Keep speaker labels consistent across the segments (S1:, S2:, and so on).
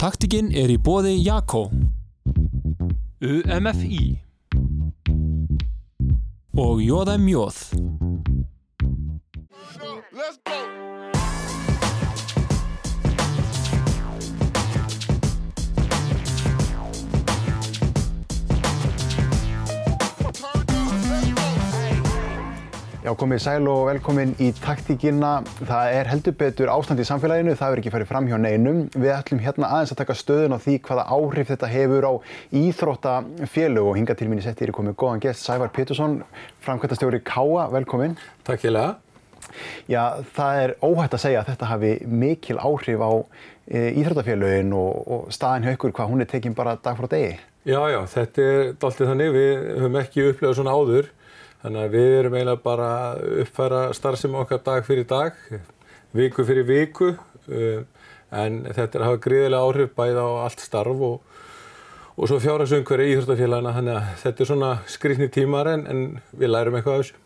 S1: Taktikinn er í bóði Jakko, UMFI og Jóðam Jóð.
S2: Já, komið sæl og velkomin í taktíkina. Það er heldur betur ástand í samfélaginu, það er ekki farið fram hjá neinum. Við ætlum hérna aðeins að taka stöðun á því hvaða áhrif þetta hefur á íþróttafélög og hinga til mín í setti er komið góðan gest Sævar Pétursson, framkvæmtastjóri Káa, velkomin.
S3: Takk hjá
S2: Já, það er óhætt að segja að þetta hafi mikil áhrif á e, íþróttafélögin og, og staðin hjá ykkur hvað hún er tekinn bara dag frá degi.
S3: Já, já, þetta er daltið þannig, við höfum ekki upplegað svona áður Þannig að við erum eiginlega bara að uppfæra starfsemi okkar dag fyrir dag, viku fyrir viku, um, en þetta er að hafa gríðilega áhrif bæði á allt starf og, og svo fjárhagsumhverju í Íþróttafélagina, þannig að þetta er svona skrifni tímar en, en við lærum eitthvað af þessu.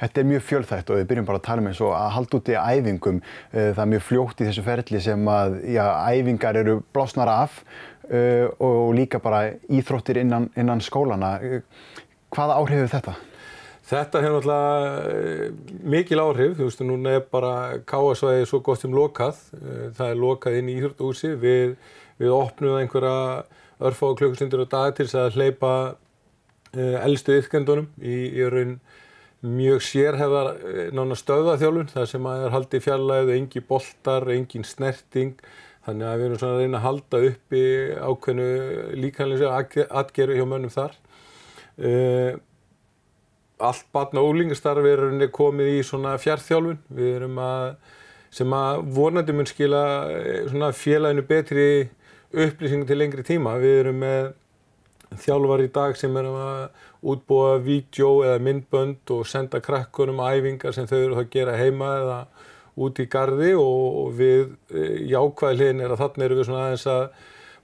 S2: Þetta er mjög fjölþægt og við byrjum bara að tala um eins og að halda út í æfingum. Uh, það er mjög fljótt í þessu ferli sem að já, æfingar eru blásnar af uh, og líka bara íþróttir innan, innan skólana. Hvaða áhrif hefur þetta?
S3: Þetta hefur náttúrulega mikil áhrif, þú veist, núna er bara káasvæði svo gott sem lokað. Það er lokað inn í Íþróttúsi. Við, við opnum einhverja örfá klukkustundir á dag til þess að hleypa eldstu yfkendunum í, í raun mjög sérhefðar nána stöðaþjálfun. Það sem að er haldið fjarlæðu, engi boltar, engin snerting. Þannig að við erum svona að reyna að halda uppi ákveðnu líkanlega atgeru hjá mönnum þar. Allt barn og ólingastarfi er komið í svona fjárþjálfun. Við erum að, sem að vonandi mun skila svona félaginu betri upplýsingum til lengri tíma. Við erum með þjálfar í dag sem er að útbúa vídeo eða myndbönd og senda krakkunum æfingar sem þau eru að gera heima eða út í gardi og við jákvæðilegin er að þarna eru við svona aðeins að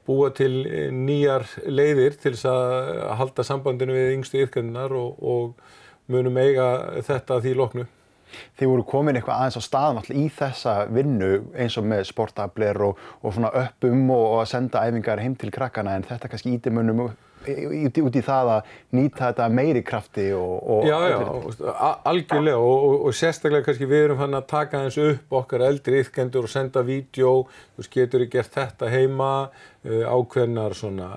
S3: búa til nýjar leiðir til þess að halda sambandinu við yngstu yfkendunar og, og munum eiga þetta því loknu.
S2: Þið voru komin eitthvað aðeins á staðan alltaf í þessa vinnu eins og með sportabler og, og svona öppum og, og að senda æfingar heim til krakkana en þetta kannski íti munum út í það að nýta þetta meiri krafti og... og
S3: já, já, algjörlega og, og sérstaklega kannski við erum hann að taka eins upp okkar eldri yfkendur og senda vídeo, þú veist, getur við gert þetta heima, uh, ákveðnar svona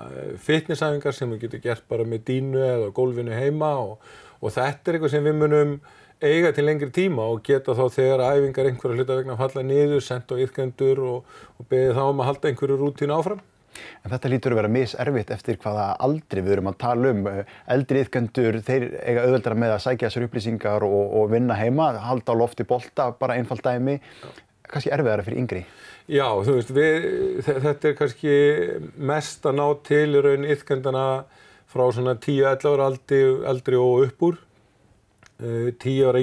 S3: fitnessæfingar sem við getum gert bara með dínu eða gólfinu heima og þetta er eitthvað sem við munum eiga til lengri tíma og geta þá þegar æfingar einhverja hluta vegna falla niður, senda á yfkendur og, og beði þá um að halda einhverju rútínu áfram.
S2: En þetta lítur að vera miservitt eftir hvaða aldri við erum að tala um. Eldri yfkendur, þeir eiga auðveldara með að sækja þessar upplýsingar og, og vinna heima, halda á lofti bolta, bara einfalt dæmi. Kannski erfiðara fyrir yngri.
S3: Já, þú veist, við, þetta er kannski mest að ná til í raun yfkendana frá svona 10-11 ára aldri, aldri og upp úr. 10 ára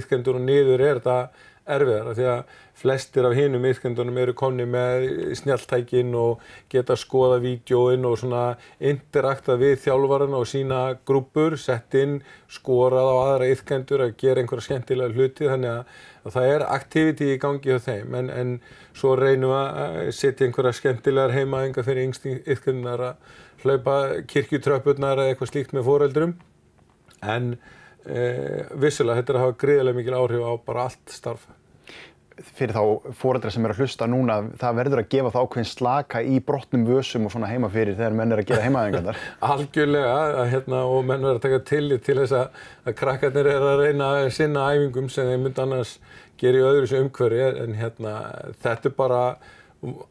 S3: yfkendur og niður er þetta erfiðara því að flestir af hinum yfkendunum eru konni með snjáltækin og geta skoða vídjóin og svona interakta við þjálfvarana og sína grúpur, sett inn, skorað á aðra yfkendur að gera einhverja skemmtilega hluti þannig að, að það er aktiviti í gangi hjá þeim en, en svo reynum að setja einhverja skemmtilegar heimaðinga fyrir yngst yfkendunar að hlaupa kirkjutröpurnar eða eitthvað slíkt með foreldrum en Eh, vissulega þetta er að hafa greiðilega mikil áhrif á bara allt starf.
S2: Fyrir þá fóreldra sem er að hlusta núna, það verður að gefa það ákveðin slaka í brotnum vössum og svona heima fyrir þegar menn er að gera heimaðingarnar.
S3: Algjörlega að, hérna, og menn verður að taka tillit til þess að, að krakkarnir er að reyna að sinna æfingum sem þeir myndi annars gera í öðru sem umhverfi en hérna, þetta er bara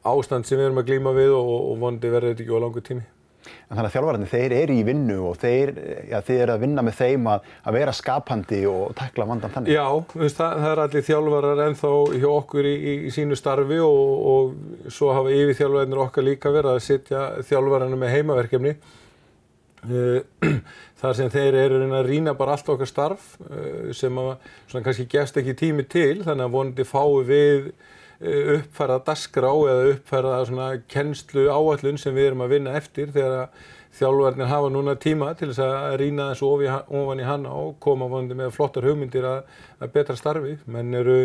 S3: ástand sem við erum að glýma við og, og vonandi verður þetta ekki á langu tími.
S2: En þannig að þjálfvararnir, þeir eru í vinnu og þeir, já, þeir eru að vinna með þeim að, að vera skapandi og takla vandan þannig.
S3: Já, veist, það, það er allir þjálfarar ennþá hjá okkur í, í, í sínu starfi og, og svo hafa yfirþjálfararnir okkar líka verið að setja þjálfararnir með heimaverkefni. Þar sem þeir eru að rýna bara allt okkar starf sem að, kannski gefst ekki tími til þannig að vonandi fái við uppfæra dasgrá eða uppfæra svona kennslu áallun sem við erum að vinna eftir þegar þjálfverðin hafa núna tíma til þess að rýna þessu ofan í hana og koma vonandi með flottar hugmyndir að, að betra starfi. Menn eru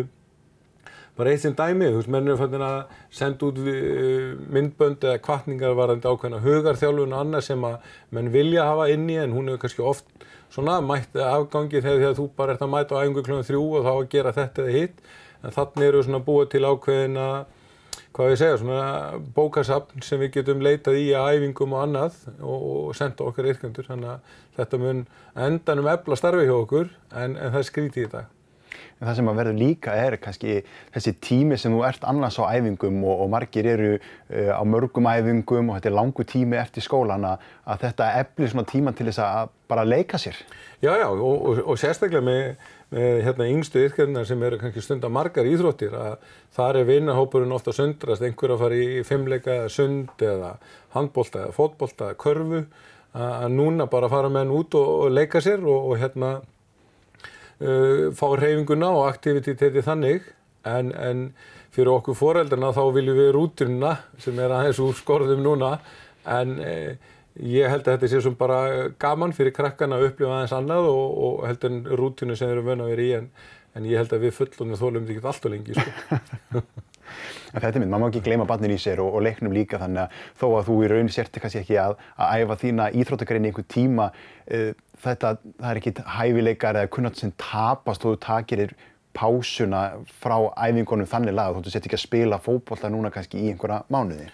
S3: bara eitt sem dæmi, þú veist, menn eru fannin að senda út uh, myndbönd eða kvartningar varandi ákveðna hugarþjálfun og annað sem að menn vilja hafa inni en hún hefur kannski oft svona mætt afgangi þegar, þegar þú bara ert að mæta á æfingu kljóðan þrjú og þá að gera þetta eða hitt þannig eru svona búið til ákveðina hvað ég segja, svona bókasapn sem við getum leitað í að æfingum og annað og, og senda okkar yrkjandur þannig að þetta mun endanum efla starfi hjá okkur en, en það skrítið í dag.
S2: En það sem að verður líka er kannski þessi tími sem þú ert annars á æfingum og, og margir eru uh, á mörgum æfingum og þetta er langu tími eftir skólan að, þetta eflir svona tíma til þess að bara leika sér.
S3: Já, já og, og, og sérstaklega með hérna yngstu yrkjarnar sem eru kannski stundar margar íþróttir að þar er vinnahópurinn ofta sundrast, einhver að fara í fimmleika sund eða handbólta eða fótbólta eða körfu að núna bara fara með henn út og leika sér og hérna uh, fá reyfinguna og aktiviteti þannig. En, en fyrir okkur foreldrana þá viljum við rúturina sem er aðeins úr skorðum núna. En eh, ég held að þetta sé svona bara gaman fyrir krakkana að upplifa aðeins annað og, og held en rútinu sem við erum vöna að vera í en, en ég held að við fullunum þólum þetta ekki alltaf lengi sko.
S2: En þetta er mynd, maður má ekki gleyma barnin í sér og, og leiknum líka þannig að þó að þú í raun sérti kannski ekki að, að æfa þína íþróttakarinn í einhver tíma uh, þetta, það er ekki hæfileikar eða kunnat sem tapast og þú takir þér pásuna frá æfingunum þannig laga þú sett ekki að spila fókbólta núna kannski í einhverja mánuði.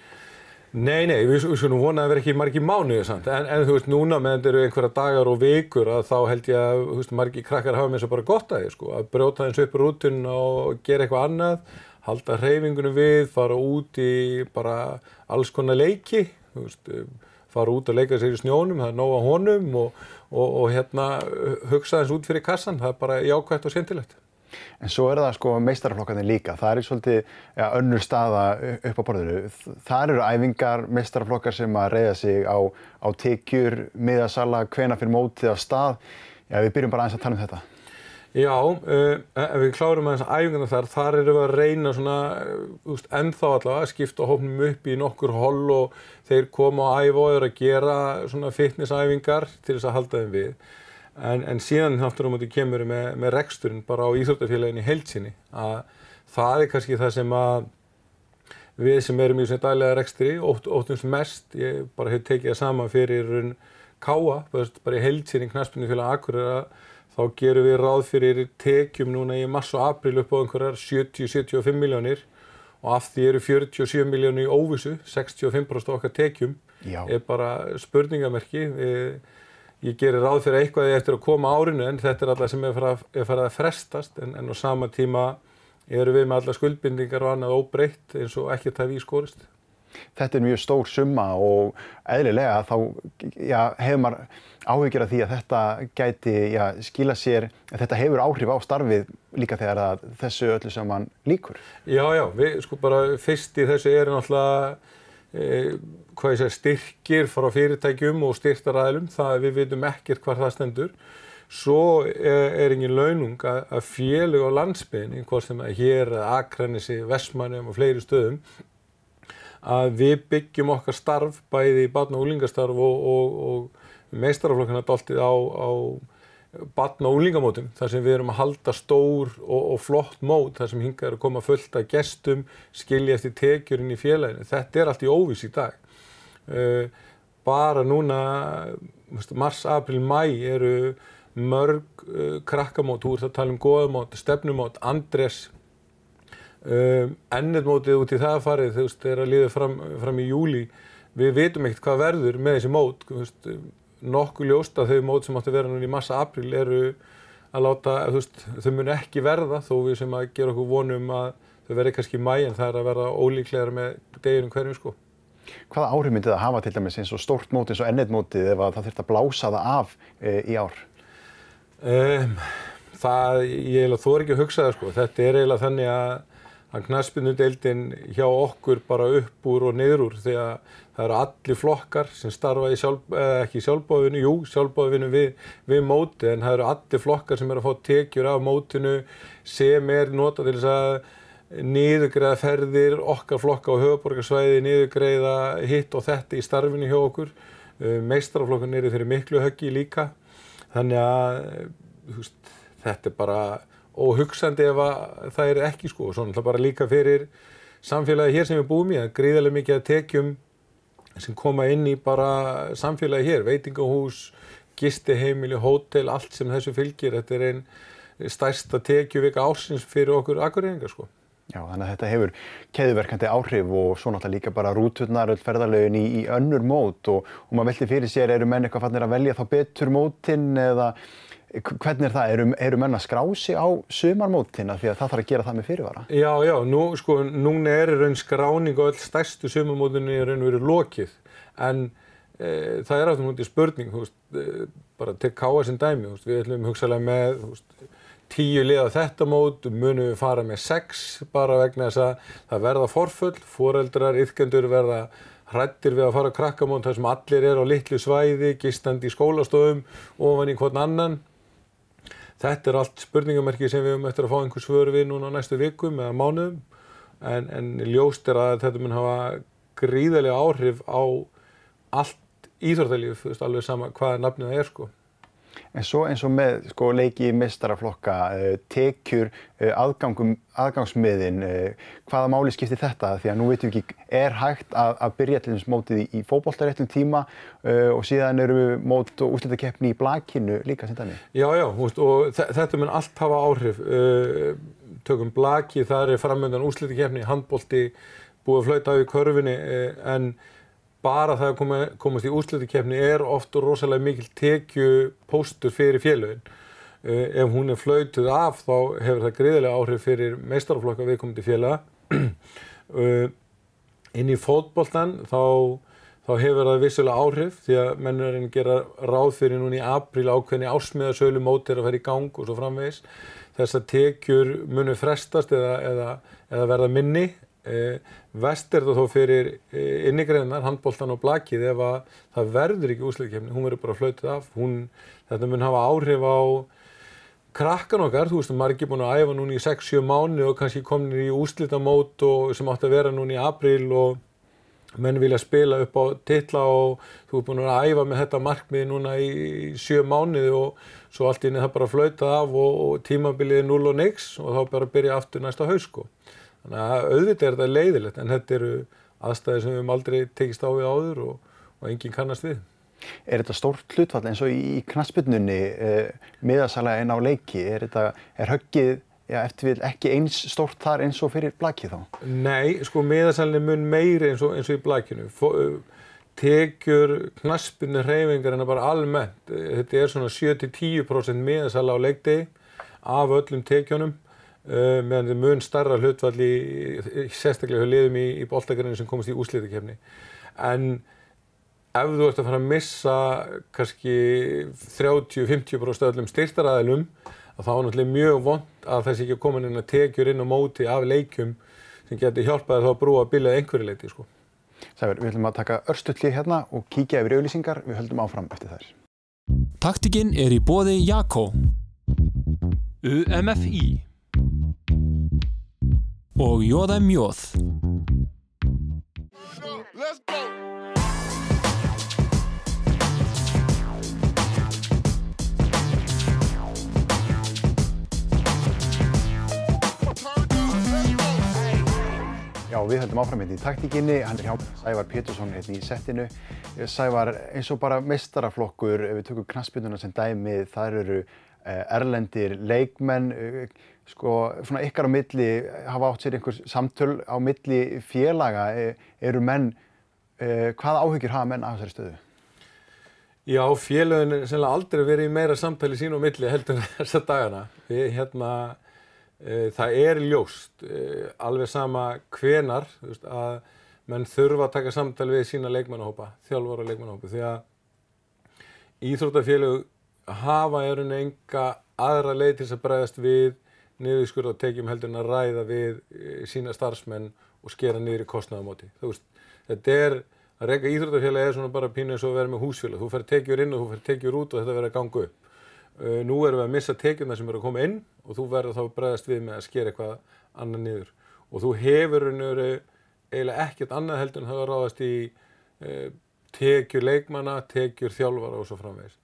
S3: Nei, nei, við skulum vona að vera ekki margi mánuði samt, en, en þú veist, núna meðan þetta eru einhverja dagar og vikur að þá held ég að, þú veist, margi krakkar hafa með þess að bara gott að því, sko, að brjóta eins upp rútun og gera eitthvað annað, halda hreyfingunum við, fara út í bara alls konar leiki, þú veist, fara út að leika sér í snjónum, það er nóga honum og, og, og hérna hugsa þess út fyrir kassan, það er bara jákvægt og skemmtilegt.
S2: En svo er það sko meistaraflokkarnir líka, það er svolítið ja, önnur staða upp á borðinu. Það eru æfingar, meistaraflokkar sem að reyða sig á, á tekjur, miðasala, hvena fyrir mótið á stað. Já, við byrjum bara aðeins að tala um þetta.
S3: Já, uh, ef við klárum aðeins æfingarna þar, þar erum við að reyna svona, uh, ennþá allavega að skipta hófnum upp í nokkur holl og þeir koma á æf og eru að gera svona fitnessæfingar til þess að halda þeim við. En, en síðan náttúrulega mútið kemur með, með reksturinn bara á Íþróttafélaginu heilsinni að það er kannski það sem að við sem erum í svona dælega rekstri ótt, óttumst mest, ég bara hef tekið það saman fyrir káa, bara í heilsinni knaspinu félag Akureyra þá gerum við ráð fyrir tekjum núna í mars og april upp á einhverjar 70-75 miljónir og af því eru 47 miljónir í óvissu, 65% okkar tekjum Já. er bara spurningamerki við Ég gerir ráð fyrir eitthvað eftir að koma árinu en þetta er alltaf sem er farið að frestast en, en á sama tíma eru við með alla skuldbindingar og annað óbreytt eins og ekkert það við skorist.
S2: Þetta er mjög stór summa og eðlilega þá já, hefur maður áhugir af því að þetta gæti já, skila sér, þetta hefur áhrif á starfið líka þegar þessu öllu saman líkur.
S3: Já, já, við sko bara fyrst í þessu er náttúrulega hvað ég segja, styrkir frá fyrirtækjum og styrtaræðlum, það við veitum ekkert hvað það stendur. Svo er, er engin launung að, félug á landsbygðinni, hvort sem að hér, Akranesi, Vestmannum og fleiri stöðum, að við byggjum okkar starf, bæði í batna og úlingastarf og, og, og meistaraflokkana doltið á, á batna og úlingamótum þar sem við erum að halda stór og, og flott mót þar sem hinga er að koma fullt af gestum, skilja eftir tekjurinn í félaginu. Þetta er allt í óvis í dag. Uh, bara núna, mars, april, mæ eru mörg uh, krakkamót, þú ert að tala um goðamót, stefnumót, Andres, uh, ennetmótið út í það farið, þú veist, þegar að liða fram, fram í júli. Við veitum ekkert hvað verður með þessi mót, þú veist, nokkuð ljóst að þau mót sem átti að vera núna í massa april eru að láta, þú veist, þau mun ekki verða þó við sem að gera okkur vonum að þau verði kannski í mæ en það er að verða ólíklegar með deginum hverjum sko.
S2: Hvaða áhrif myndi það hafa til dæmis eins og stórt mót eins og ennett mótið ef það þurft að blása það af e, í ár?
S3: Um, það, ég eiginlega er ekki að hugsa það sko. Þetta er eiginlega þannig að að knaspinnudeildin hjá okkur bara upp úr og niður úr því að það eru allir flokkar sem starfa í sjálf, eh, ekki sjálfbóðinu, jú, sjálfbóðinu við, við móti en það eru allir flokkar sem eru að fá tekjur af mótinu sem er nota til þess að niðugreiða ferðir, okkar flokka á höfuborgarsvæði, niðugreiða hitt og þetta í starfinu hjá okkur. Eh, Meistaraflokkan eru þeirri miklu höggi líka þannig að veist, þetta er bara og hugsandi ef að það er ekki sko. Svo náttúrulega bara líka fyrir samfélagi hér sem við búum í, að gríðarlega mikið að tekjum sem koma inn í bara samfélagi hér, veitingahús, gistiheimili, hótel, allt sem þessu fylgir. Þetta er einn stærsta tekjuvika ársins fyrir okkur akkurýringar sko.
S2: Já, þannig að þetta hefur keðverkandi áhrif og svo náttúrulega líka bara rúturnar, öll ferðarlegin í, í önnur mót og, og maður veldi fyrir sér, eru menn eitthvað fannir að velja þá betur mótinn eða hvernig er það, eru, eru menn að skrá sig á sumarmótina því að það þarf að gera það með fyrirvara?
S3: Já, já, nú, sko, núna er raun skráning og öll stærstu sumarmótinni er raun verið lokið. En e, það er áttaf mútið spurning, veist, e, bara til káa sem dæmi, veist, við ætlum hugsalega með veist, tíu liða þetta mót, munum við fara með sex bara vegna þess að það verða forfull, foreldrar, yfkendur verða hrættir við að fara krakkamót þar sem allir er á litlu svæði, gistandi í skólastofum, ofan í hvern annan Þetta er allt spurningamerki sem við höfum eftir að fá einhver svör við núna næstu vikum eða mánuðum en, en ljóst er að þetta mun hafa gríðarlega áhrif á allt íþróttalíf, alveg sama hvaða nafnið það er sko.
S2: En svo eins og með sko, leiki mistaraflokka, uh, tekjur, uh, aðgangum, aðgangsmiðin, uh, hvaða máli skiptir þetta? Því að nú veitum við ekki, er hægt að, að byrja til þess mótið í, í fókbóltaréttum tíma og síðan eru við mót og úslutakeppni í blakinu líka sem þannig?
S3: Já, já, húst, og þetta mun allt hafa áhrif. Tökum blaki, það er framöndan úslutakeppni, handbólti, búið á í körfinni en bara það að koma, komast í úrslutikefni er oft og rosalega mikil tekju póstur fyrir félögin. Uh, ef hún er flautuð af þá hefur það greiðilega áhrif fyrir meistarflokka viðkomandi félaga. uh, inn í fótboltan þá, þá hefur það vissulega áhrif því að mennurinn gera ráð fyrir núni í apríl ákveðni ásmiðasölu mótir að fara í gang og svo framvegis. Þess að tekjur munu frestast eða, eða, eða verða minni Eh, vest er það þó fyrir eh, innigreinar, handbóltan og blakið ef að það verður ekki úsleikefni, hún verður bara flöytið af, hún, þetta mun hafa áhrif á krakkan okkar, þú veist ekki búin að æfa núna í 6-7 mánu og kannski komin í úslitamót og sem átt að vera núna í april og menn vilja spila upp á titla og þú er búin að æfa með þetta markmiði núna í 7 mánuði og svo allt inn er það bara flöytið af og, og tímabilið er 0 og nix og þá bara byrja aftur næsta hausko. Þannig að auðvitað er þetta leiðilegt en þetta eru aðstæði sem við höfum aldrei tekist á við áður og, og enginn kannast við.
S2: Er þetta stórt hlutfall eins og í knasputnunni eh, miðasalega en á leiki? Er, þetta, er höggið ja, eftir vil ekki eins stórt þar eins og fyrir blakið þá?
S3: Nei, sko miðasalega mun meiri eins og, eins og í blakinu. Fó, tekjur knaspunni reyfingar en bara almennt. Þetta er svona 7-10% miðasalega á leikdegi af öllum tekjunum meðan þið mun starra hlutfall í, í sérstaklega liðum í, í bóltakarinu sem komast í úslítakefni en ef þú ert að fara að missa kannski 30-50% öllum styrtaræðilum þá er náttúrulega mjög vond að þessi ekki komin inn að tekjur inn á móti af leikum sem getur hjálpaði þá að brúa að bylja einhverju leiti sko.
S2: Sæver, við ætlum að taka örstutlið hérna og kíkja yfir auðlýsingar, við höldum áfram eftir þær.
S1: Taktikinn er í bóði Jakko UMFI og Jóða Mjóð.
S2: Já, við höldum áfram hérna í taktíkinni, hann er hjá Sævar Pétursson hérna í settinu. Sævar, eins og bara mestaraflokkur, ef við tökum knaspinduna sem dæmi, þar eru eh, erlendir leikmenn, eh, sko, svona ykkar á milli, hafa átt sér einhver samtöl á milli félaga, eh, eru menn, hvaða áhyggjur hafa menn af þessari stöðu?
S3: Já, félagin er sennilega aldrei verið í meira samtali sín og milli heldur þessa dagana. Við, hérna, Eh, það er ljóst, eh, alveg sama hvenar, veist, að menn þurfa að taka samtal við sína leikmannahópa, þjálfvara leikmannahópa, því að íþróttafélög hafa er unni enga aðra leið til þess að bregðast við niðurskurðartekjum heldur en að ræða við eh, sína starfsmenn og skera niður í kostnaðamóti. Þetta er, að reyka íþróttafélagi er svona bara pínu eins og að vera með húsfélag. Þú fer tekjur inn og þú fer tekjur út og þetta verður að ganga upp. Uh, nú erum við að missa tekjurna sem eru að koma inn og þú verður þá bregðast við með að skera eitthvað annað niður. Og þú hefur eiginlega ekkert annað heldur en það að ráðast í uh, tekjur leikmanna, tekjur þjálfara og svo framvegis.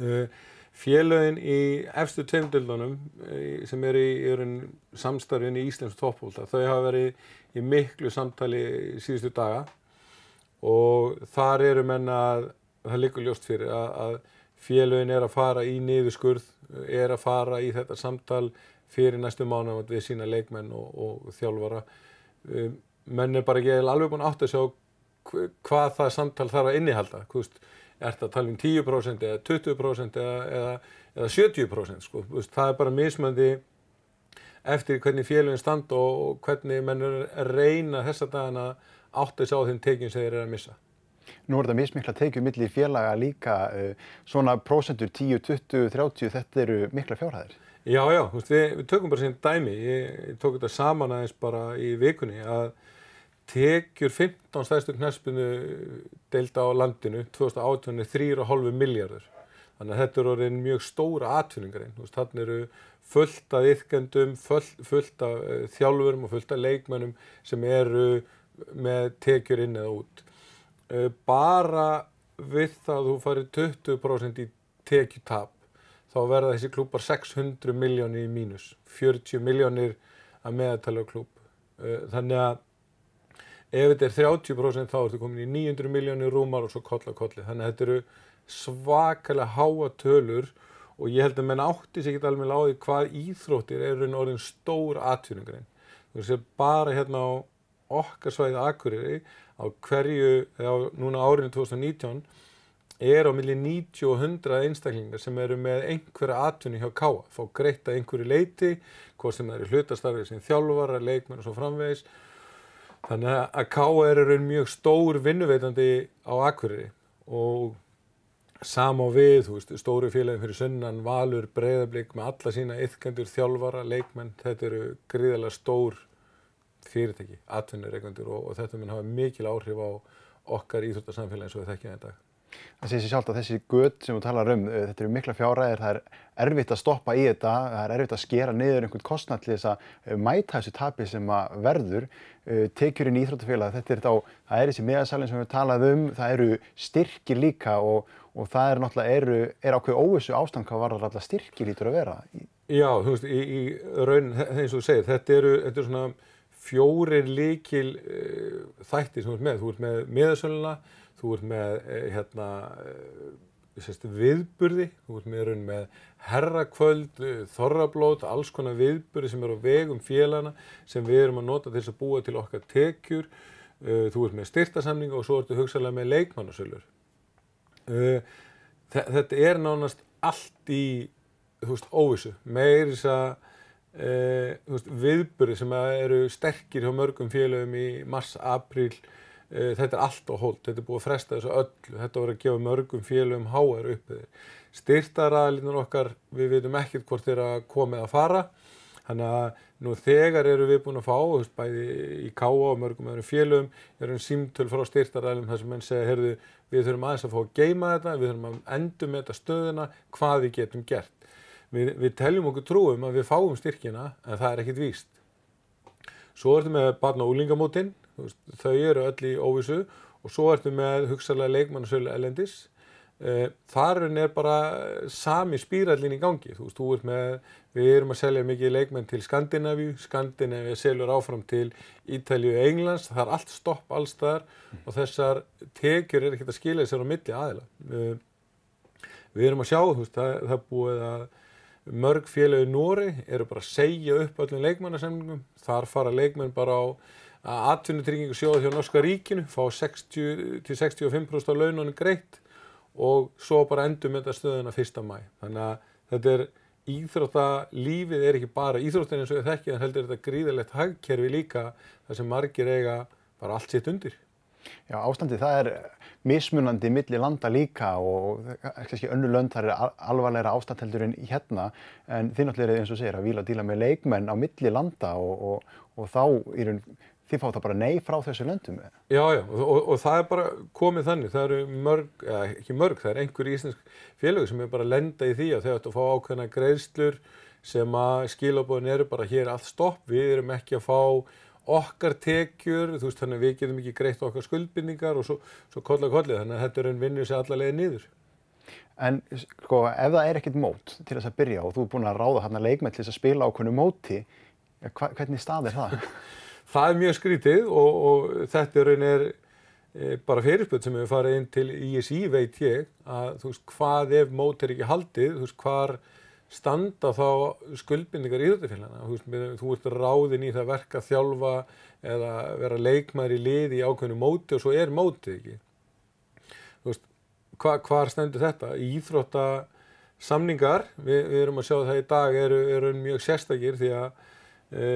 S3: Uh, félögin í efstu tveimdildunum sem eru í, í samstarfin í Íslands toppbólta, þau hafa verið í miklu samtali síðustu daga og þar eru menna að það liggur ljóst fyrir að, að félögin er að fara í niðurskurð, er að fara í þetta samtal fyrir næstu mánu við sína leikmenn og, og þjálfara. Um, menn er bara ekki alveg búin átt að sjá hvað það samtal þarf að innihalda. Hvist, er þetta að tala um 10% eða 20% eða, eða, eða 70%? Sko. Það er bara mismöndi eftir hvernig félögin stand og hvernig menn er að reyna þessa dagana átt að sjá þeim tekjum sem þeir eru að missa.
S2: Nú er þetta mismikla tekið millir félaga líka, uh, svona prósentur 10, 20, 30, þetta eru mikla fjárhæðir.
S3: Já, já, við, við tökum bara síðan dæmi, ég, ég tók þetta saman aðeins bara í vikunni að tekjur 15 stæðstu knæspinu deilda á landinu 2018 er 3,5 miljardur. Þannig að þetta eru orðin mjög stóra atvinningarinn. Þannig eru fullt af yfkendum, fullt, af uh, þjálfurum og fullt af leikmennum sem eru með tekjur inn eða út. Uh, bara við það að þú farir 20% í tekjutab þá verða þessi klúpar 600 miljónir í mínus, 40 miljónir að meðatala klúp. Uh, þannig að ef þetta er 30% þá ertu komin í 900 miljónir rúmar og svo koll að kolli. Þannig að þetta eru svakalega háa tölur og ég held að menn átti sér ekki alveg láði hvað íþróttir eru orðin stór atvinningarinn. Þú veist, bara hérna á okkar svæðið Akureyri á hverju, á núna árinu 2019 er á milli 90 og 100 einstaklingar sem eru með einhverja atvinni hjá Káa, fá greitt að einhverju leiti, hvað sem eru hlutastarfið sem þjálfara, leikmenn og svo framvegis. Þannig að Káa er mjög stór vinnuveitandi á Akureyri og sama við, þú veist, stóru félagin fyrir sunnan, Valur, Breiðablík með alla sína yfkendur, þjálfara, leikmenn, þetta eru gríðarlega stór fyrirtæki, atvinnureikandur og, og þetta mun hafa mikil áhrif á okkar íþróttarsamfélagi eins og við þekkjum þetta.
S2: Það sé sér sjálf að þessi gött sem þú talar um, eh, þetta eru mikla fjáræðir, það er erfitt að stoppa í þetta, það er erfitt að skera niður einhvern kostnad til þess að eh, mæta þessu tapi sem að verður. Eh, tekjurinn í Íþróttafélag, þetta er þá, það er þessi meðasalinn sem við talaðum um, það eru styrkir líka og, og það er náttúrulega, eru, er ákveð óvissu ástand hvað var alltaf styrkir lítur að vera.
S3: Já, þú veist, í, í raun, eins og þú segir, þetta eru, þetta eru svona fjórir líkil þættir sem þú ert með. Þú ert með miðasöluna, þú ert með uh, hérna, uh, viðburði, þú ert með, með herrakvöld, þorrablót, alls konar viðburði sem eru á vegum félagana sem við erum að nota til að búa til okkar tekjur. Þú ert með styrtasamninga og svo ertu hugsaðlega með leikmannasölur. Þetta er nánast allt í veist, óvissu. Meir þess að viðbyrði sem eru sterkir hjá mörgum félögum í mars, apríl þetta er allt á hold, þetta er búið að fresta þessu öllu þetta voru að gefa mörgum félögum háar uppið styrtaraðlinnar okkar við veitum ekkert hvort þeir að komið að fara þannig að nú þegar eru við búin að fá veist, bæði í káa og mörgum öðrum félögum erum símtöl frá styrtaraðlum þar sem menn segja, heyrðu, við þurfum aðeins að fá að geima þetta, við þurfum að endum þetta stöðuna hvað við getum gert. Við, við teljum okkur trúum að við fáum styrkina en það er ekkit víst. Svo ertu með barna og úlingamótin, þau eru öll í óvissu og svo ertu með hugsalega leikmannasölu elendis. Eh, Þarun er bara sami spírallin í gangi. Þú veist, þú ert með, við erum að selja mikið leikmenn til Skandinavíu, Skandinavíu selur áfram til Ítalíu og Englands, það er allt stopp allstaðar mm. og þessar tekjur er ekkert að skilja sér á milli aðila. Eh, við erum að sjá, þú veist, það, það búið að mörg félagi Nóri eru bara að segja upp öllum leikmannasemningum. Þar fara leikmenn bara á atvinnutryggingu sjóða hjá Norska ríkinu, fá 60-65% af laununum greitt og svo bara endur með þetta stöðuna 1. mæ. Þannig að þetta er íþróttalífið er ekki bara íþróttin eins og ég þekki, en heldur þetta gríðilegt hagkerfi líka þar sem margir eiga bara allt sitt undir.
S2: Já, ástandi það er mismunandi milli landa líka og kannski önnu lönd þar er alvarlegra ástandheldur en hérna en þið náttúrulega eins og segir að vila að díla með leikmenn á milli landa og, og, og þá er þið fá það bara nei frá þessu löndum.
S3: Já, já og, og það er bara komið þannig, það eru mörg, eða ekki mörg, það er einhver íslensk félög sem er bara að lenda í því að þau ættu að fá ákveðna greiðslur sem að skilabóðin eru bara hér allt stopp, við erum ekki að fá okkar tekjur, þú veist þannig að við getum ekki greitt okkar skuldbindningar og svo, svo kolla kollið þannig að þetta er einn vinnu sem allarlega er niður.
S2: En sko, ef það er ekkert mót til þess að byrja og þú er búin að ráða hérna leikmenn til þess að spila ákveðnu móti, hvernig stað er það?
S3: Það er mjög skrítið og, og þetta er raun er e, bara fyrirspöld sem hefur farið inn til ISI veit ég að þú veist hvað ef mót er ekki haldið, þú veist hvar standa þá skuldbindingar í Íþjóðafélagana. Þú veist, þú ert ráðin í það verka þjálfa eða vera leikmæri lið í ákveðnu móti og svo er mótið ekki. Þú veist, hva, hvar stendur þetta? Íþrótta samningar, við, við erum að sjá það í dag, eru, eru mjög sérstakir því að e,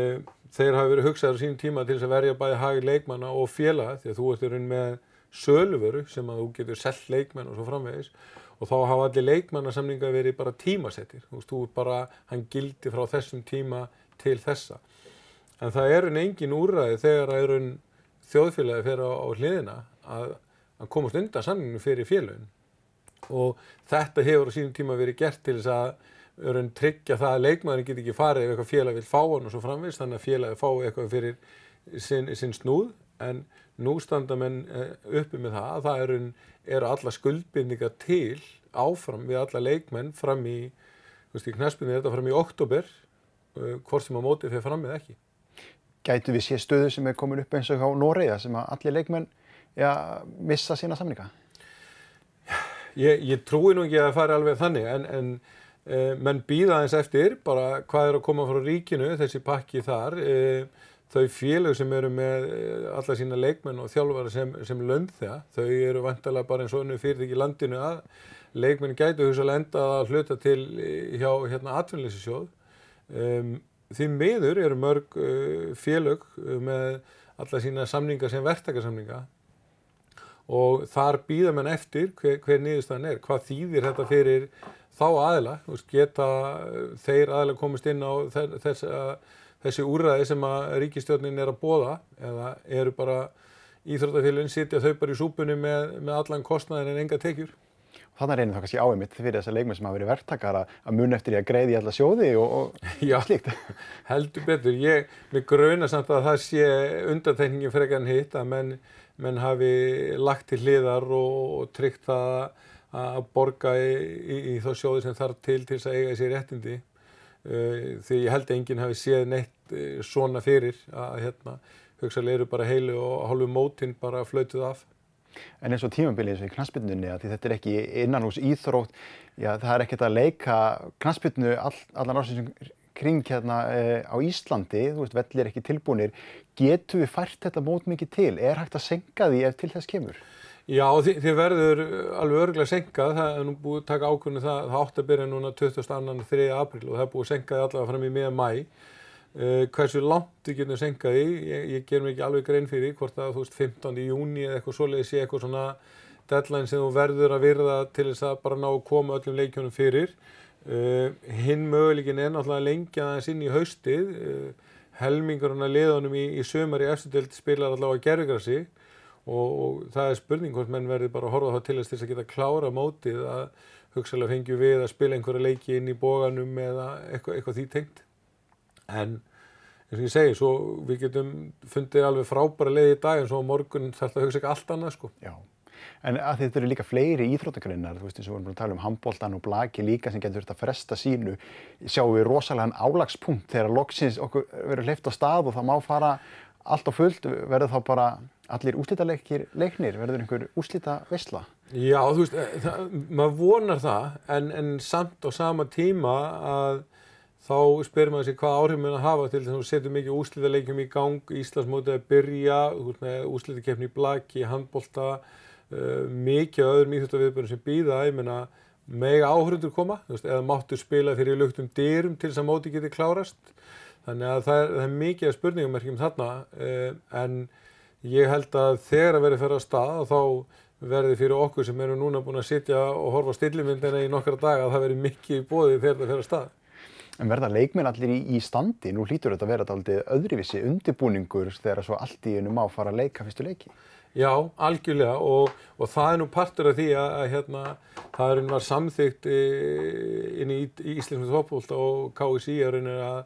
S3: þeir hafa verið hugsaður sín tíma til þess að verja bæði hagi leikmanna og félaga því að þú ert í raun með söluvöru sem að þú getur selgt leikmenn og svo framvegis og þá hafa allir leikmannasamninga verið bara tímasettir. Þú veist, þú er bara, hann gildi frá þessum tíma til þessa. En það er einn engin úrræði þegar að einn þjóðfélagi fyrir á, á hliðina að, að komast undan samninginu fyrir félagin. Og þetta hefur á sínum tíma verið gert til þess að einn tryggja það að leikmannin get ekki farið ef eitthvað félag vil fá hann og svo framvist, þannig að félagi fái eitthvað fyrir sinn, sinn snúð. En nú standa menn eh, uppi með það að það eru, eru alla skuldbindninga til áfram við alla leikmenn fram í, þú veist, í knæspunni er þetta fram í oktober, uh, hvort sem á mótið fyrir fram eða ekki.
S2: Gætu við sé stöðu sem er komin upp eins og á Nóriða sem að allir leikmenn ja, missa sína samninga?
S3: Ég, ég trúi nú ekki að það fari alveg þannig en, en menn býða eins eftir bara hvað er að koma frá ríkinu, þessi pakki þar, uh, þau félög sem eru með alla sína leikmenn og þjálfara sem, sem lönd það, þau eru vantalega bara eins og önnu fyrir ekki landinu að leikmenn gætu hugsalega endað að hluta til hjá hérna atvinnlýsisjóð. Um, því miður eru mörg uh, félög með alla sína samninga sem verktakarsamninga og þar býða mann eftir hver, hver niðurstaðan er. Hvað þýðir þetta fyrir þá aðila? Geta þeir aðila komist inn á þess, þessi úrræði sem að ríkistjórnin er að bóða eða eru bara íþróttafélagin sitja þau bara í súpunni með, með allan kostnæðin en enga tekjur?
S2: Þannig reynir það kannski áimitt fyrir þessar leikmenn sem hafa verið verktakar að mun eftir því að greiði alla sjóði og, og
S3: Já,
S2: slíkt.
S3: heldur betur. Ég, mér gröna samt að það sé undantekningin frekar en hitt að menn, menn hafi lagt til hliðar og, og tryggt það að borga í, í, í þá sjóði sem þarf til til þess að eiga þessi réttindi. Uh, því ég held að enginn hafi séð neitt uh, svona fyrir að hérna, hugsaðlega eru bara heilu og hálfu mótin bara flautuð af.
S2: En eins og tímabilið eins og í knastbyrnunni að þetta er ekki innan hús íþrótt, já það er ekkert að leika knastbyrnu all, allan ásinsum kring hérna e, á Íslandi, þú veist vellir ekki tilbúinir, getur við fært þetta mót mikið til? Er hægt að senka því ef til þess kemur?
S3: Já, þið, þið verður alveg örgulega senkað, það er nú búið að taka ákvörnu það, það átt að byrja núna 22. 3. apríl og það er búið að senkaði allavega fram í miða mæ. Uh, hversu langt við getum senkað í, ég, ég ger mér ekki alveg grein fyrir hvort að þú veist 15. júni eða eitthvað svoleiði sé eitthvað svona deadline sem þú verður að virða til þess að bara ná að koma öllum leikjónum fyrir. Uh, hinn möguleikin er náttúrulega lengja aðeins inn í haustið, uh, helmingurinn að liðanum í, í sömur í eftirdelt spilar allavega að gerðugra sig og, og það er spurning hvort menn verður bara að horfa þá til þess að geta klára mótið að hugsalega fengju við að spila einhverja leiki inn í bóganum eða eitthvað, eitthvað því tengt. En eins og ég segi, svo við getum fundið alveg frábæra leið í dag en svo á morgun þarf það að hugsa ekki allt annað sko.
S2: Já, en að þetta eru líka fleiri íþróttagreinar, þú veist eins og við erum að tala um handbóltan og blaki líka sem getur þetta að fresta sínu, sjáum við rosalega álagspunkt þegar loksins okkur verður hleyft á stað og það má fara allt á fullt, verður þá bara allir úslítaleikir leiknir, verður einhver úslíta vissla?
S3: Já, þú veist, það, maður vonar það en, en samt á sama tíma að þá spyrir maður sér hvað áhrif að hafa til þess að þú setur mikið úslítaleikjum í gang, Íslandsmótið að byrja, úslítakefni í blaki, handbólta, uh, mikið öðrum íþjóttaviðbjörnum sem býða, ég menna mega áhörundur koma, veist, eða máttu spila fyrir luktum dyrum til þess að móti geti klárast. Þannig að það er, það er mikið spurningamerkjum þarna, uh, en ég held að þegar að verði fyrir að stað þá verði fyrir okkur sem eru núna búin að sitja og horfa stillimyndina í nokkara daga að það verði mikið í bóði þegar það fyrir að stað.
S2: En verða leikminn allir í, í standi? Nú hlýtur þetta að vera alltaf öðruvísi undirbúningur þegar svo allt í einu má fara að leika fyrstu leiki.
S3: Já, algjörlega og, og það er nú partur af því að, að hérna, það er einhver samþygt inn í, í Íslandsmjöld Hópult og KSI er einhver að,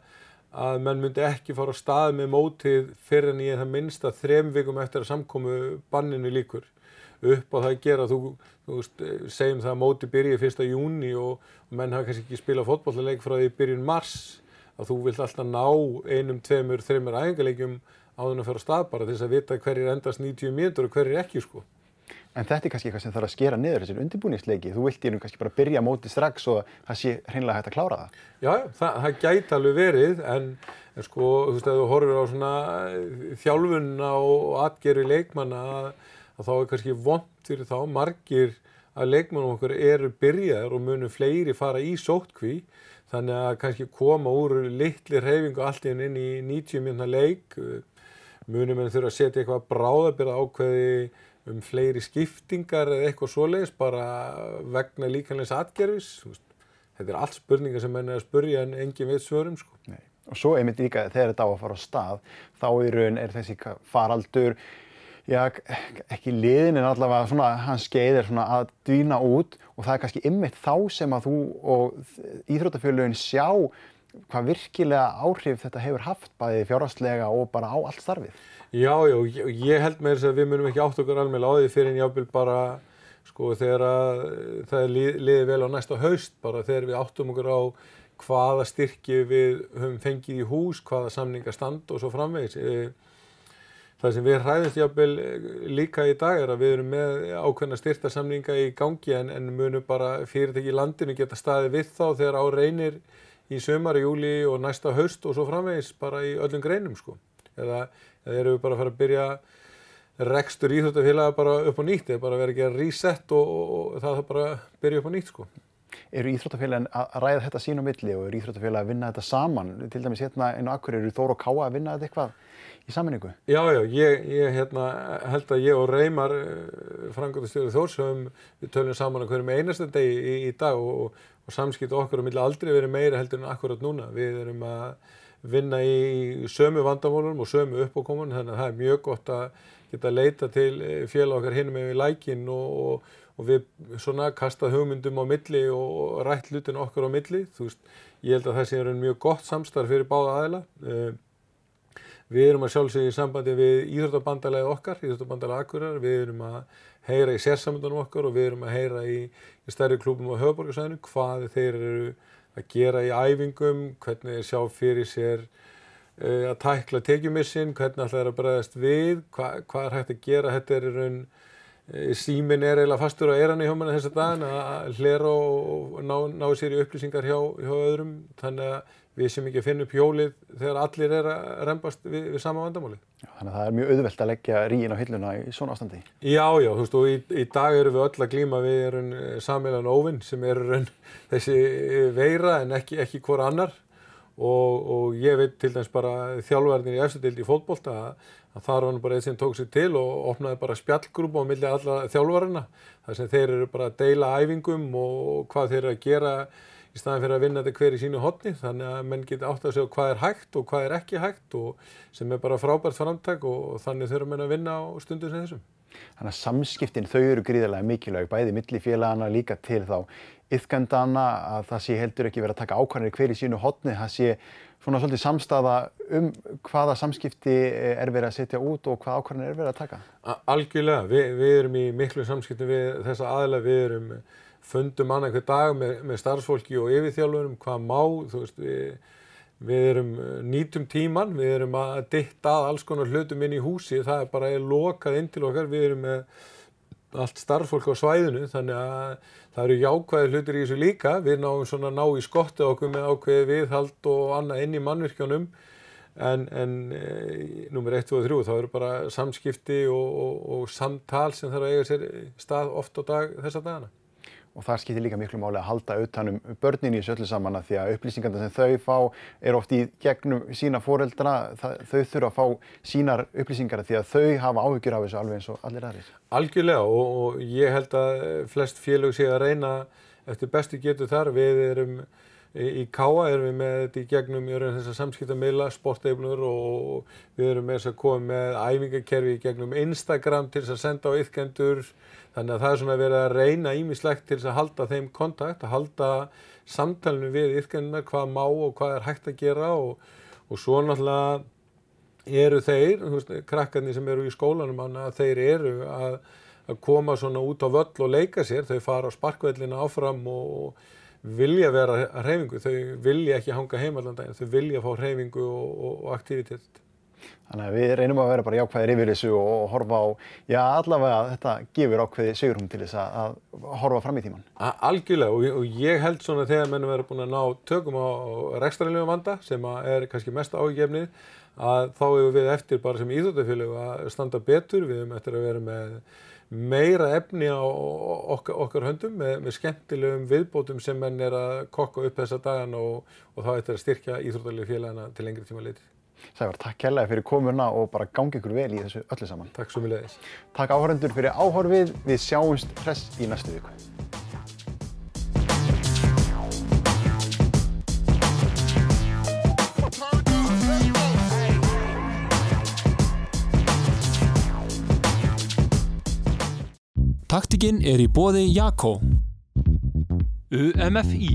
S3: að menn myndi ekki fara á stað með mótið fyrir en ég það minnst að þrem vikum eftir að samkomu banninu líkur. upp á það að gera, þú, þú veist, segjum það að móti byrji fyrsta júni og, og menn hafa kannski ekki spilað fótballleik frá því byrjun mars, að þú vilt alltaf ná einum, tveimur, þreimur æfingarleikjum áður en að fara að stað bara til þess að vita hverjir endast 90 mínútur og hverjir ekki sko.
S2: En þetta er kannski eitthvað sem þarf að skera niður þessir undirbúningsleiki. Þú vilt í hennum kannski bara byrja móti strax og það sé hreinlega hægt að klára það.
S3: Já, það, það gæti alveg verið en, en sko, þú veist, ef þú horfir á svona þjálfunna og atgerfi leikmanna að, að þá er kannski vond fyrir þá margir að leikmannum okkur eru byrjaðar og munum fleiri fara í sótkví þannig að kannski koma úr litli reyfingu allt inn inn í 90 minna leik munum en þurfa að setja eitthvað bráðabyrða ákveði um fleiri skiptingar eða eitthvað svoleiðis bara vegna líkanleins atgerfis. Þetta er allt spurningar sem menn er að spurja en engin veit svörum sko.
S2: Nei. Og svo einmitt líka þegar þetta á að fara á stað, þá í raun er þessi faraldur, já ekki liðin en allavega svona hans skeið er svona að dvína út og það er kannski ymmit þá sem að þú og íþrótafélagin sjá hvað virkilega áhrif þetta hefur haft bæði fjárhastlega og bara á allt starfið.
S3: Já, já, ég held með þess að við munum ekki átt okkur alveg á því fyrir en jápil bara sko þegar að það er lið, liðið vel á næsta haust bara þegar við áttum okkur á hvaða styrki við höfum fengið í hús, hvaða samningar stand og svo framvegis. Það sem við hræðumst jápil líka í dag er að við erum með ákveðna styrtarsamninga í gangi en, en munum bara fyrirtæki í landinu geta staðið við þá þegar á reynir í sömar, júli og næsta haust og svo framvegis bara í öllum greinum sko. Eða eða eru við bara að fara að byrja rekstur íþróttafélaga bara upp á nýtt eða bara verið að gera reset og, og, og það bara að byrja upp á nýtt sko.
S2: Eru íþróttafélagin að ræða þetta sín á milli og eru íþróttafélagi að vinna þetta saman? Til dæmis hérna einu akkur eru Þóru og Káa að vinna þetta eitthvað í saminningu?
S3: Já, já, ég, ég hérna, held að ég og Reymar, frangöndastjóður Þórsöfum, við tölum saman að hverjum einasta degi í, í dag og, og samskipt okkar og milli aldrei verið meira heldur en akkurat núna. Við erum að vinna í sömu vandamálunum og sömu uppákomunum þannig að það er mjög gott að geta leita til félag okkar hinn með lækin og, og, og við svona kasta hugmyndum á milli og rætt hlutin okkur á milli. Þú veist, ég held að það sé mjög gott samstarf fyrir báða aðila. Við erum að sjálfsögja í sambandi við íþróttabandalega okkar íþróttabandalega akkurar, við erum að heyra í sérsamöndunum okkar og við erum að heyra í, í stærri klúpum á höfuborgarsæðinu hvað þeir eru að gera í æfingum, hvernig þeir sjá fyrir sér uh, að tækla tekjumissin, hvernig það er að bregðast við, hva, hvað er hægt að gera, þetta er raun, uh, símin er eiginlega fastur á eranni hjá manna þess að daginn að hlera og ná, ná sér í upplýsingar hjá, hjá öðrum, þannig að við sem ekki að finna upp hjólið þegar allir er að reymbast við, við sama vandamáli.
S2: Já, þannig að það er mjög auðvelt að leggja ríin á hilluna í svona ástandi.
S3: Já, já, þú veist, og í, í dag eru við öll að glíma við erum samílan óvinn sem er raun, þessi veira en ekki, ekki hvora annar og, og ég veit til dæmis bara þjálfverðin í eftirdildi í fótbolta að, að þar var bara eitt sem tók sér til og opnaði bara spjallgrúpa á milli alla þjálfverðina þar sem þeir eru bara að deila æfingum og hvað þeir eru að gera í staðan fyrir að vinna þetta hver í sínu hotni þannig að menn geti átt að segja hvað er hægt og hvað er ekki hægt og sem er bara frábært framtak og þannig þurfum við að vinna á stundum sem þessum.
S2: Þannig að samskiptin þau eru gríðarlega mikilvæg, bæði millifélagana líka til þá yfgandana að það sé heldur ekki verið að taka ákvarðanir hver í sínu hotni, það sé svona svolítið samstafa um hvaða samskipti er verið að setja út og hvaða ákvarðanir er verið að taka.
S3: Algjörlega, Vi, við erum í miklu samskipti við þessa aðla, við erum fundum annað hver dag með, með starfsfólki og yfirþjálfurum, hvað má, þú veist, við, við erum nýtum tíman, við erum að ditta að alls konar hlutum inn í húsi, það er bara er lokað inn til okkar, við erum með allt starfsfólk á svæðinu, þannig að það eru jákvæði hlutir í þessu líka, við náum svona ná í skotti okkur með ákveði viðhald og annað inn í mannvirkjónum, en, en e, nummer 1, 2 og 3 þá eru bara samskipti og, og, og samtal sem þarf að eiga sér stað oft á dag þessa dagana
S2: og það skiptir líka miklu máli að halda utanum börnin í þessu öllu saman að því að upplýsingarna sem þau fá er oft í gegnum sína foreldra, það, þau þurfa að fá sínar upplýsingar því að þau hafa áhyggjur af þessu alveg eins og allir aðrir.
S3: Algjörlega og, og ég held að flest félög sé að reyna eftir bestu getur þar, við erum í Káa erum við með þetta í gegnum samskiptamila, sporteifnur og við erum með þess að koma með æfingakerfi í gegnum Instagram til þess að senda á yfkendur þannig að það er svona verið að reyna ímislegt til þess að halda þeim kontakt, að halda samtalenu við yfkendunar, hvað má og hvað er hægt að gera og, og svo náttúrulega eru þeir, veist, krakkarnir sem eru í skólanum að þeir eru að, að koma svona út á völl og leika sér, þau fara á sparkvellina áfram og vilja vera að hreyfingu, þau vilja ekki hanga heimallandaginn, þau vilja fá hreyfingu og, og, og aktivitet.
S2: Þannig að við reynum að vera bara jákvæðir yfir þessu og horfa á, já allavega þetta gefur ákveði sigurum til þess að, að horfa fram í tíman.
S3: A algjörlega og, og ég held svona þegar mennum verður búin að ná tökum á rekstræðilegum vanda sem er kannski mest ágefnið að þá hefur við eftir bara sem íþjóttafélög að standa betur, við hefum eftir að vera með meira efni á okkar, okkar höndum með, með skemmtilegum viðbótum sem menn er að kokka upp þessa dagan og, og þá eftir að styrkja íþróttalegu félagana til lengri tíma litið.
S2: Sævar, takk kærlega fyrir komuna og bara gangi ykkur vel í þessu öllu saman.
S3: Takk svo mjög leiðis.
S2: Takk áhörendur fyrir áhorfið, við sjáumst hress í næstu viku.
S1: Taktikinn er í bóði Jakko. UMFI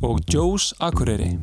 S1: og Joe's Akureyri.